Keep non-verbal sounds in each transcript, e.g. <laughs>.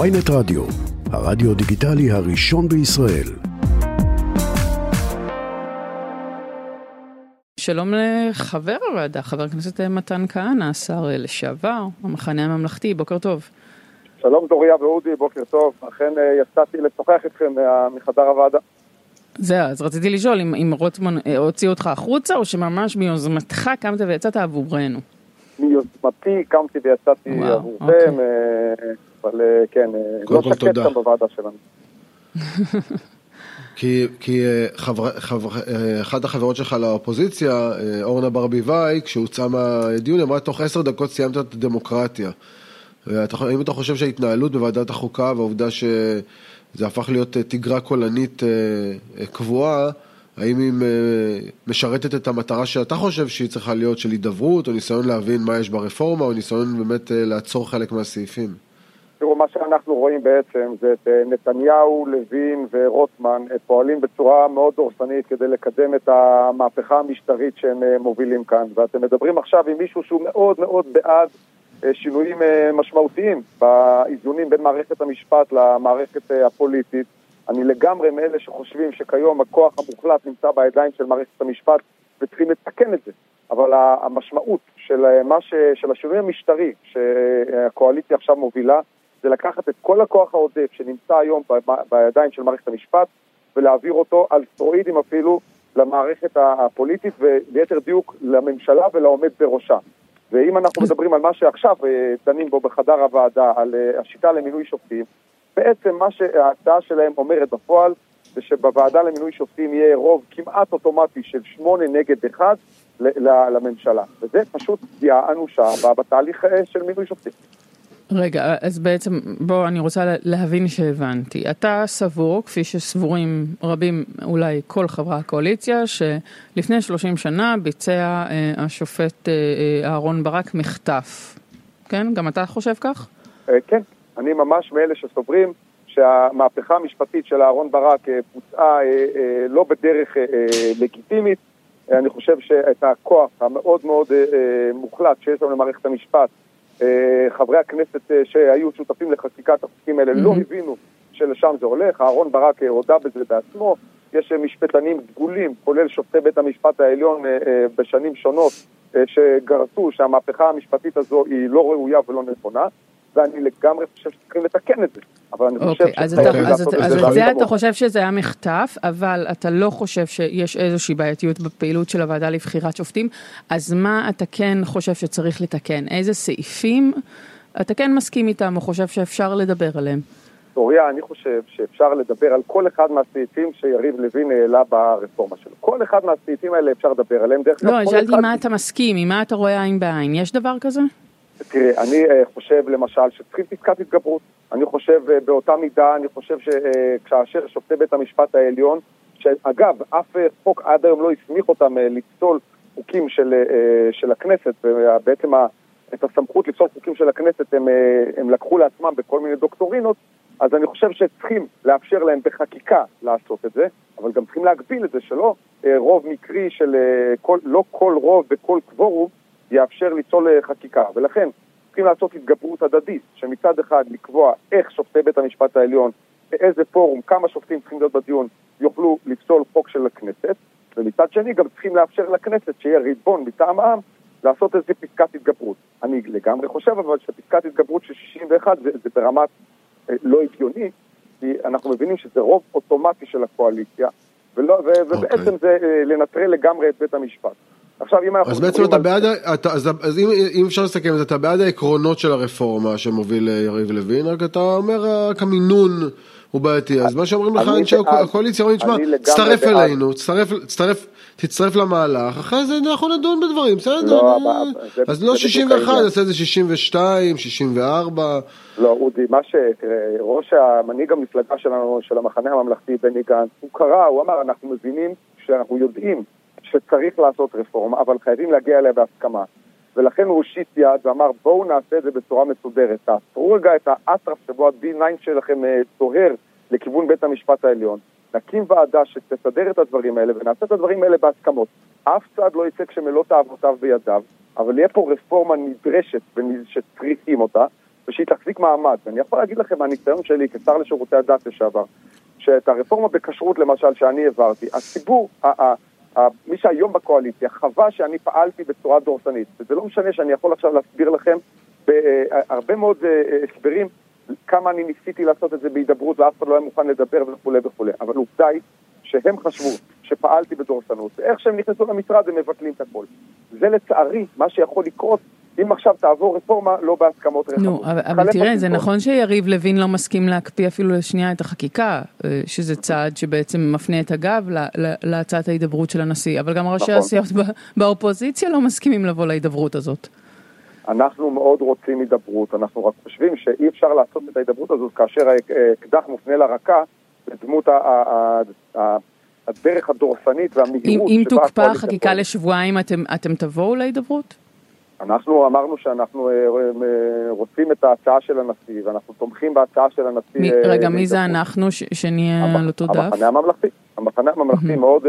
ויינט רדיו, הרדיו דיגיטלי הראשון בישראל. שלום לחבר הוועדה, חבר הכנסת מתן כהנא, השר לשעבר, המחנה הממלכתי, בוקר טוב. שלום דוריה ואודי, בוקר טוב. אכן אה, יצאתי לשוחח איתכם מחדר הוועדה. זהו, אז רציתי לשאול אם, אם רוטמן אה, הוציא אותך החוצה, או שממש מיוזמתך קמת ויצאת עבורנו. מיוזמתי קמתי ויצאתי עבורכם, אוקיי. אה, אבל כן, לא שקט שם בוועדה שלנו. <laughs> כי, כי חבר, חבר, אחת החברות שלך לאופוזיציה, אורנה ברביבאי, כשהוצאה מהדיון, אמרה תוך עשר דקות סיימת את הדמוקרטיה. האם אתה חושב שההתנהלות בוועדת החוקה והעובדה שזה הפך להיות אה, תגרה קולנית אה, אה, קבועה, האם היא משרתת את המטרה שאתה חושב שהיא צריכה להיות של הידברות, או ניסיון להבין מה יש ברפורמה, או ניסיון באמת לעצור חלק מהסעיפים? תראו, מה שאנחנו רואים בעצם זה את נתניהו, לוין ורוטמן פועלים בצורה מאוד דורסנית כדי לקדם את המהפכה המשטרית שהם מובילים כאן. ואתם מדברים עכשיו עם מישהו שהוא מאוד מאוד בעד אה, שינויים אה, משמעותיים באיזונים בין מערכת המשפט למערכת אה, הפוליטית. אני לגמרי מאלה שחושבים שכיום הכוח המוחלט נמצא בידיים של מערכת המשפט וצריכים לתקן את זה. אבל המשמעות של, מה ש, של השינוי המשטרי שהקואליציה עכשיו מובילה זה לקחת את כל הכוח העודף שנמצא היום בידיים של מערכת המשפט ולהעביר אותו על סטרואידים אפילו למערכת הפוליטית וליתר דיוק לממשלה ולעומד בראשה. ואם אנחנו מדברים על מה שעכשיו אה, דנים בו בחדר הוועדה, על אה, השיטה למינוי שופטים, בעצם מה שההצעה שלהם אומרת בפועל, זה שבוועדה למינוי שופטים יהיה רוב כמעט אוטומטי של שמונה נגד אחד לממשלה. וזה פשוט פגיעה אנושה בתהליך אה, של מינוי שופטים. רגע, אז בעצם, בוא, אני רוצה להבין שהבנתי. אתה סבור, כפי שסבורים רבים, אולי כל חברי הקואליציה, שלפני 30 שנה ביצע אה, השופט אה, אה, אהרון ברק מחטף. כן? גם אתה חושב כך? אה, כן, אני ממש מאלה שסוברים שהמהפכה המשפטית של אהרון ברק אה, בוצעה אה, אה, לא בדרך לגיטימית. אני חושב שאת הכוח המאוד מאוד מוחלט שיש לנו למערכת המשפט חברי הכנסת שהיו שותפים לחקיקת החוקים האלה לא הבינו שלשם זה הולך, אהרון ברק הודה בזה בעצמו, יש משפטנים דגולים, כולל שופטי בית המשפט העליון בשנים שונות, שגרסו שהמהפכה המשפטית הזו היא לא ראויה ולא נכונה. ואני לגמרי חושב שצריכים לתקן את זה. אבל אני חושב אוקיי, אז את זה אתה חושב שזה היה מחטף, אבל אתה לא חושב שיש איזושהי בעייתיות בפעילות של הוועדה לבחירת שופטים, אז מה אתה כן חושב שצריך לתקן? איזה סעיפים אתה כן מסכים איתם או חושב שאפשר לדבר עליהם? אוריה, אני חושב שאפשר לדבר על כל אחד מהסעיפים שיריב לוין העלה ברפורמה שלו. כל אחד מהסעיפים האלה אפשר לדבר עליהם. דרך לא, שאלתי מה אתה מסכים, עם מה אתה רואה עין בעין. יש דבר כזה? תראה, אני uh, חושב למשל שצריכים פסקת התגברות. אני חושב uh, באותה מידה, אני חושב שכאשר uh, שופטי בית המשפט העליון, שאגב, אף חוק עד היום לא הסמיך אותם לפסול חוקים של, של הכנסת, ובעצם את הסמכות לפסול חוקים של הכנסת הם, הם לקחו לעצמם בכל מיני דוקטורינות, אז אני חושב שצריכים לאפשר להם בחקיקה לעשות את זה, אבל גם צריכים להגביל את זה שלא רוב מקרי של כל, לא כל רוב וכל קוורום יאפשר ליצול חקיקה. ולכן צריכים לעשות התגברות הדדית, שמצד אחד לקבוע איך שופטי בית המשפט העליון, באיזה פורום, כמה שופטים צריכים להיות בדיון, יוכלו לפסול חוק של הכנסת, ומצד שני גם צריכים לאפשר לכנסת שיהיה ריבון מטעם העם לעשות איזה פסקת התגברות. אני לגמרי חושב אבל שפסקת התגברות של 61 זה, זה ברמת אה, לא הגיוני, כי אנחנו מבינים שזה רוב אוטומטי של הקואליציה, ולא, ו, okay. ובעצם אוקיי. זה אה, לנטרל לגמרי את בית המשפט. עכשיו אם אנחנו... אז בעצם אתה בעד, אתה, אז, אז אם, אם אפשר לסכם את זה, אתה בעד העקרונות של הרפורמה שמוביל אה, יריב לוין, רק אתה אומר רק המינון הוא בעייתי, אז מה שאומרים לך אנשי הקואליציה, אומרים, תשמע, תצטרף אלינו, תצטרף, תצטרף למהלך, אחרי זה אנחנו נדון בדברים, בסדר? לא, אז לא 61, נעשה את זה 62, 64. לא, אודי, מה ש... ראש המנהיג המפלגה שלנו, של המחנה הממלכתי, בני גנץ, הוא קרא, הוא אמר, אנחנו מבינים שאנחנו יודעים שצריך לעשות רפורמה, אבל חייבים להגיע אליה בהסכמה. ולכן הוא הושיט יד ואמר בואו נעשה את זה בצורה מסודרת. תעצרו רגע את האטרף שבו ה-D9 שלכם אה, לכיוון בית המשפט העליון. נקים ועדה שתסדר את הדברים האלה ונעשה את הדברים האלה בהסכמות. אף צד לא יצא כשמלוא תאוותיו בידיו, אבל יהיה פה רפורמה נדרשת שצריכים אותה, ושהיא תחזיק מעמד. ואני יכול להגיד לכם מהניסיון שלי כשר לשירותי הדת לשעבר, שאת הרפורמה בכשרות למשל שאני העברתי, הציבור, מי שהיום בקואליציה חווה שאני פעלתי בצורה דורסנית, וזה לא משנה שאני יכול עכשיו להסביר לכם בהרבה מאוד הסברים כמה אני ניסיתי לעשות את זה בהידברות ואף אחד לא היה מוכן לדבר וכולי וכולי, אבל עובדה היא שהם חשבו שפעלתי בדורסנות, ואיך שהם נכנסו למשרד הם מבטלים את הכל. זה לצערי מה שיכול לקרות אם עכשיו תעבור רפורמה לא בהסכמות רחבות. נו, אבל, אבל תראה, זה נכון שיריב לוין לא מסכים להקפיא אפילו לשנייה את החקיקה, אה, שזה צעד שבעצם מפנה את הגב להצעת ההידברות של הנשיא, אבל גם ראשי נכון. הסיעות באופוזיציה לא מסכימים לבוא להידברות הזאת. אנחנו מאוד רוצים הידברות, אנחנו רק חושבים שאי אפשר לעשות את ההידברות הזאת כאשר האקדח מופנה לרקה בדמות הדרך הדורסנית והמהירות. אם, אם תוקפא החקיקה לשבועיים, אתם, אתם תבואו להידברות? אנחנו אמרנו שאנחנו אה, אה, רוצים את ההצעה של הנשיא, ואנחנו תומכים בהצעה של הנשיא. אה, רגע, מי זה אנחנו, שנהיה על אותו דף? המחנה הממלכתי. המחנה הממלכתי מאוד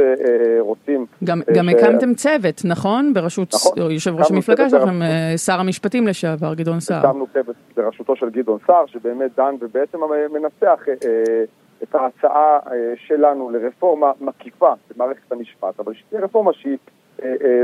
רוצים... גם, גם הקמתם צוות, נכון? בראשות נכון, יושב ראש המפלגה שלכם, שר המשפטים לשעבר, גדעון סער. הקמנו צוות בראשותו של גדעון סער, שבאמת דן ובעצם מנסח את ההצעה שלנו לרפורמה מקיפה במערכת המשפט, אבל שתהיה רפורמה שהיא אה, אה,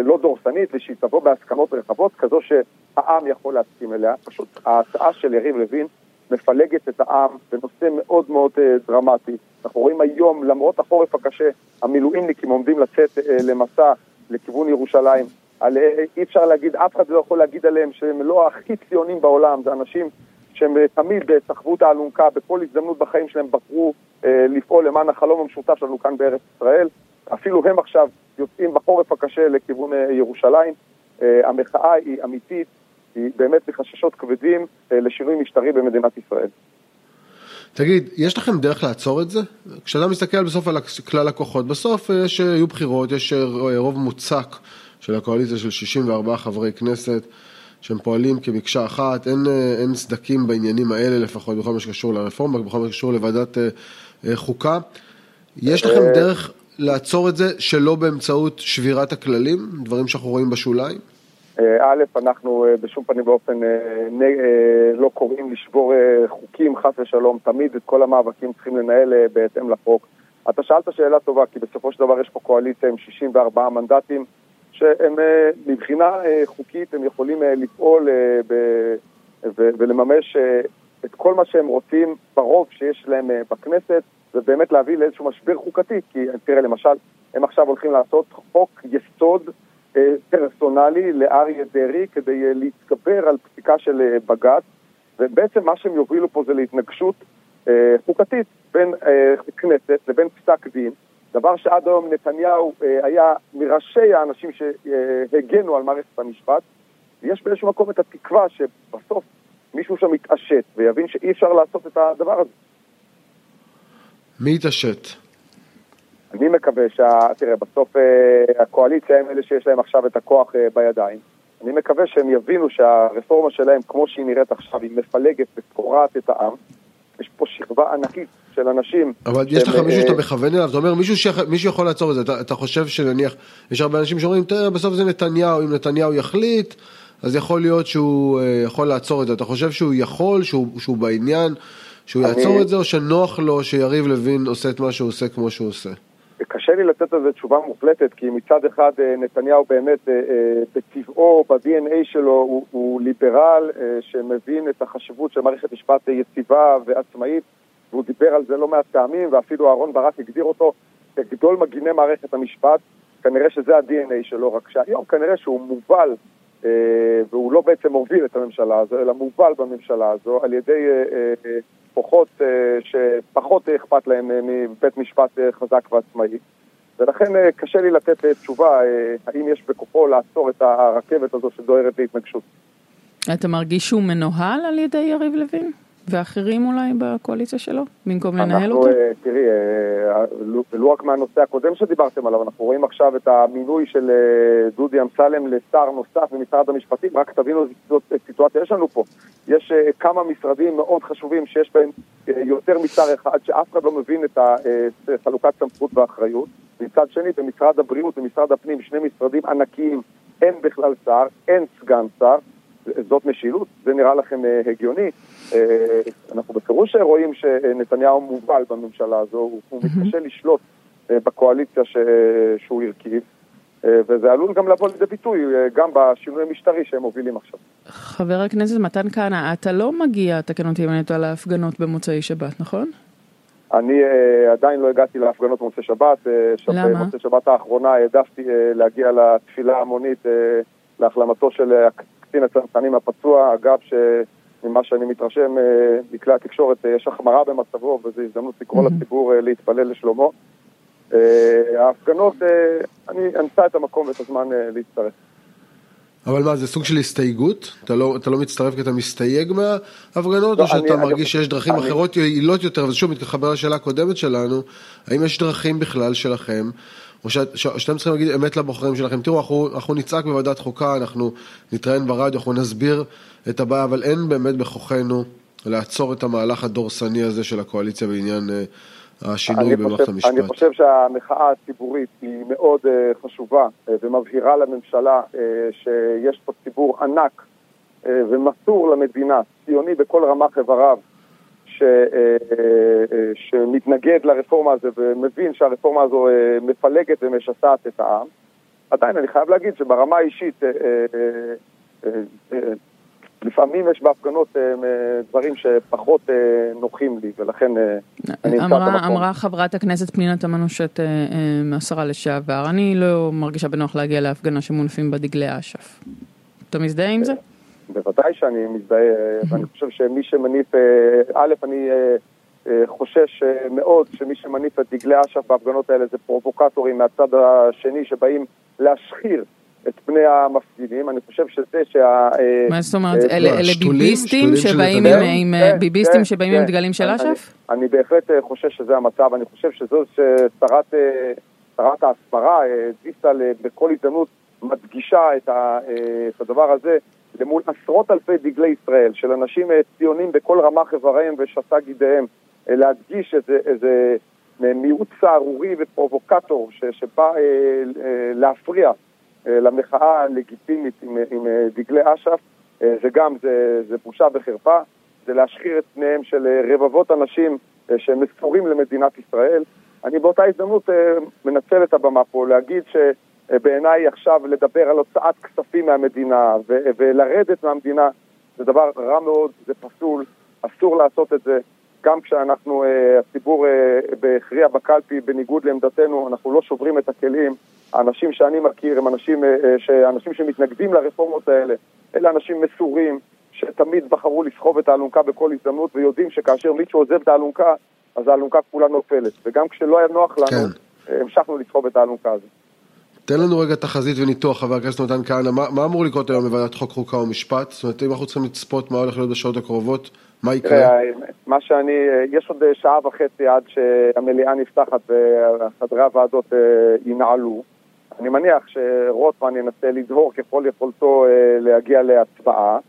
לא דורסנית ושהיא תבוא בהסכמות רחבות, כזו שהעם יכול להסכים אליה. פשוט ההצעה של יריב לוין מפלגת את העם בנושא מאוד מאוד אה, דרמטי. אנחנו רואים היום, למרות החורף הקשה, המילואימניקים עומדים לצאת למסע לכיוון ירושלים. על, אי אפשר להגיד, אף אחד לא יכול להגיד עליהם שהם לא הכי ציונים בעולם, זה אנשים שהם תמיד סחבו את האלונקה, בכל הזדמנות בחיים שלהם בחרו אה, לפעול למען החלום המשותף שלנו כאן בארץ ישראל. אפילו הם עכשיו יוצאים בחורף הקשה לכיוון אה, ירושלים. אה, המחאה היא אמיתית, היא באמת בחששות כבדים אה, לשינוי משטרי במדינת ישראל. תגיד, יש לכם דרך לעצור את זה? כשאתה מסתכל בסוף על כלל הכוחות, בסוף יש, יהיו בחירות, יש רוב מוצק של הקואליציה של 64 חברי כנסת שהם פועלים כמקשה אחת, אין, אין סדקים בעניינים האלה לפחות בכל מה שקשור לרפורמה, בכל מה שקשור לוועדת חוקה. יש לכם דרך לעצור את זה שלא באמצעות שבירת הכללים, דברים שאנחנו רואים בשוליים? אה, א', אנחנו אה, בשום פנים ואופן אה, לא קוראים לשבור חוקים, חס ושלום, תמיד את כל המאבקים צריכים לנהל בהתאם לחוק. אתה שאלת שאלה טובה, כי בסופו של דבר יש פה קואליציה עם 64 מנדטים, שהם מבחינה חוקית הם יכולים לפעול ולממש את כל מה שהם רוצים ברוב שיש להם בכנסת. זה באמת להביא לאיזשהו משבר חוקתי, כי תראה למשל, הם עכשיו הולכים לעשות חוק יסוד אה, פרסונלי לאריה דרעי כדי אה, להתגבר על פסיקה של אה, בג"ץ, ובעצם מה שהם יובילו פה זה להתנגשות אה, חוקתית בין אה, כנסת לבין פסק דין, דבר שעד היום נתניהו אה, היה מראשי האנשים שהגנו על מערכת המשפט, ויש באיזשהו מקום את התקווה שבסוף מישהו שם יתעשת ויבין שאי אפשר לעשות את הדבר הזה. מי יתעשת? אני מקווה שה... תראה, בסוף אה, הקואליציה הם אלה שיש להם עכשיו את הכוח אה, בידיים. אני מקווה שהם יבינו שהרפורמה שלהם, כמו שהיא נראית עכשיו, היא מפלגת וקורעת את העם. יש פה שכבה ענקית של אנשים. אבל יש לך מישהו שאתה אה, מכוון אליו, אתה אומר מישהו, שיכ... מישהו יכול לעצור את זה, אתה, אתה חושב שנניח, יש הרבה אנשים שאומרים, תראה, בסוף זה נתניהו, אם נתניהו יחליט, אז יכול להיות שהוא יכול לעצור את זה, אתה חושב שהוא יכול, שהוא, שהוא בעניין, שהוא אני... יעצור את זה, או שנוח לו שיריב לוין עושה את מה שהוא עושה כמו שהוא עושה? קשה לי לתת על זה תשובה מוחלטת, כי מצד אחד אה, נתניהו באמת אה, אה, בטבעו, ב-DNA שלו, הוא, הוא ליברל שמבין את החשיבות של מערכת משפט יציבה ועצמאית, והוא דיבר על זה לא מעט פעמים, ואפילו אהרן ברק הגדיר אותו כגדול מגיני מערכת המשפט. כנראה שזה ה-DNA שלו, רק שהיום כנראה שהוא מובל, והוא לא בעצם מוביל את הממשלה הזו, אלא מובל בממשלה הזו על ידי כוחות אה, שפחות אכפת להם אה, מבית משפט אה, חזק ועצמאי. ולכן קשה לי לתת תשובה האם יש בכוחו לעצור את הרכבת הזו שדוהרת להתנגשות. אתה מרגיש שהוא מנוהל על ידי יריב לוין? ואחרים אולי בקואליציה שלו, במקום לנהל אותו? אנחנו, תראי, ולו רק מהנושא הקודם שדיברתם עליו, אנחנו רואים עכשיו את המינוי של דודי אמסלם לשר נוסף במשרד המשפטים, רק תבינו איזה סיטואציה יש לנו פה. יש כמה משרדים מאוד חשובים שיש בהם יותר משר אחד, שאף אחד לא מבין את חלוקת סמכות ואחריות. מצד שני, במשרד הבריאות ובמשרד הפנים, שני משרדים ענקיים, אין בכלל שר, אין סגן שר. זאת משילות? זה נראה לכם הגיוני? אנחנו בפירוש רואים שנתניהו מובל בממשלה הזו, הוא מתקשה לשלוט בקואליציה שהוא הרכיב. וזה עלול גם לבוא לידי ביטוי, גם בשינוי המשטרי שהם מובילים עכשיו. חבר הכנסת מתן כהנא, אתה לא מגיע, תקן אותי אם אני טועה, להפגנות במוצאי שבת, נכון? אני uh, עדיין לא הגעתי להפגנות במוצאי שבת. Uh, למה? במוצאי שבת האחרונה העדפתי uh, להגיע לתפילה ההמונית uh, להחלמתו של קצין הצנחנים הפצוע. אגב, שממה שאני מתרשם uh, מכלי התקשורת uh, יש החמרה במצבו וזו הזדמנות לקרוא. לציבור uh, להתפלל לשלומו. ההפגנות, אני אמצא את המקום ואת הזמן להצטרף. אבל מה, זה סוג של הסתייגות? אתה לא, אתה לא מצטרף כי אתה מסתייג מההפגנות, לא, או שאתה אני, מרגיש שיש דרכים אני... אחרות יעילות יותר, ושוב, מתחבר לשאלה הקודמת שלנו, האם יש דרכים בכלל שלכם, או שאת, שאתם צריכים להגיד אמת לבוחרים שלכם, תראו, אנחנו, אנחנו נצעק בוועדת חוקה, אנחנו נתראיין ברדיו, אנחנו נסביר את הבעיה, אבל אין באמת בכוחנו לעצור את המהלך הדורסני הזה של הקואליציה בעניין... אה, השינוי במערכת המשפט. אני חושב שהמחאה הציבורית היא מאוד uh, חשובה uh, ומבהירה לממשלה uh, שיש פה ציבור ענק uh, ומסור למדינה, ציוני בכל רמ"ח איבריו, ש, uh, uh, שמתנגד לרפורמה הזו ומבין שהרפורמה הזו uh, מפלגת ומשסעת את העם. עדיין אני חייב להגיד שברמה האישית uh, uh, לפעמים יש בהפגנות אה, דברים שפחות אה, נוחים לי, ולכן אה, אני אמצא את המקום. אמרה חברת הכנסת פנינה תמנו-שט, השרה לשעבר, אני לא מרגישה בנוח להגיע להפגנה שמונפים בה דגלי אש"ף. אתה מזדהה עם זה? בוודאי שאני מזדהה, ואני חושב שמי שמניף, א', אני חושש מאוד שמי שמניף את דגלי אש"ף בהפגנות האלה זה פרובוקטורים מהצד השני שבאים להשחיר את פני המפגינים, אני חושב שזה שה... מה זאת אומרת? אה, אלה ביביסטים שבאים עם אה, כן, ביביסטים כן, שבאים עם כן. דגלים של אש"ף? אני בהחלט אה, חושב שזה המצב, אני חושב שזו ששרת ההסברה, דיסטל, בכל הזדמנות מדגישה את הדבר הזה למול עשרות אלפי דגלי ישראל של אנשים ציונים בכל רמ"ח איבריהם ושסה גידיהם, להדגיש איזה מיעוט סהרורי ופרובוקטור שבא להפריע אה, למחאה הלגיטימית עם, עם אה, דגלי אש"ף, אה, זה גם, זה, זה בושה וחרפה, זה להשחיר את פניהם של רבבות אנשים שהם מסורים למדינת ישראל. אני באותה הזדמנות מנצל את הבמה פה להגיד שבעיניי עכשיו לדבר על הוצאת כספים מהמדינה ולרדת מהמדינה זה דבר רע מאוד, זה פסול, אסור לעשות את זה. גם כשאנחנו, הציבור הכריע בקלפי בניגוד לעמדתנו, אנחנו לא שוברים את הכלים. האנשים שאני מכיר הם אנשים, אה, אה, אנשים שמתנגדים לרפורמות האלה. אלה אנשים מסורים, שתמיד בחרו לסחוב את האלונקה בכל הזדמנות, ויודעים שכאשר מישהו עוזב את האלונקה, אז האלונקה כולה נופלת. וגם כשלא היה נוח לנו, כן. אה, המשכנו לסחוב את האלונקה הזאת. תן לנו רגע תחזית וניתוח, חבר הכנסת מתן כהנא, מה, מה אמור לקרות היום בוועדת חוק חוקה ומשפט? זאת אומרת, אם אנחנו צריכים לצפות מה הולך להיות בשעות הקרובות, מה יקרה? מה שאני, יש עוד שעה וחצי עד שהמליאה נפתחת וחדרי הוועדות ינעלו. אני מניח שרוטמן ינסה לדהור ככל יכולתו אה, להגיע להצבעה,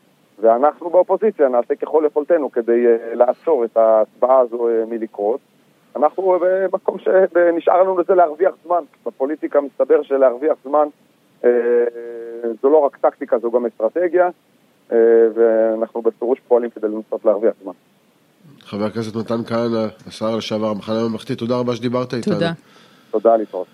ואנחנו באופוזיציה נעשה ככל יכולתנו כדי אה, לעצור את ההצבעה הזו אה, מלקרות. אנחנו במקום שנשאר לנו לזה להרוויח זמן. בפוליטיקה מסתבר שלהרוויח זמן זו לא רק טקטיקה, זו גם אסטרטגיה, ואנחנו בפירוש פועלים כדי לנסות להרוויח זמן. חבר הכנסת מתן כהנא, השר לשעבר, המחנה הממלכתי, תודה רבה שדיברת איתנו. תודה. תודה, להתראות.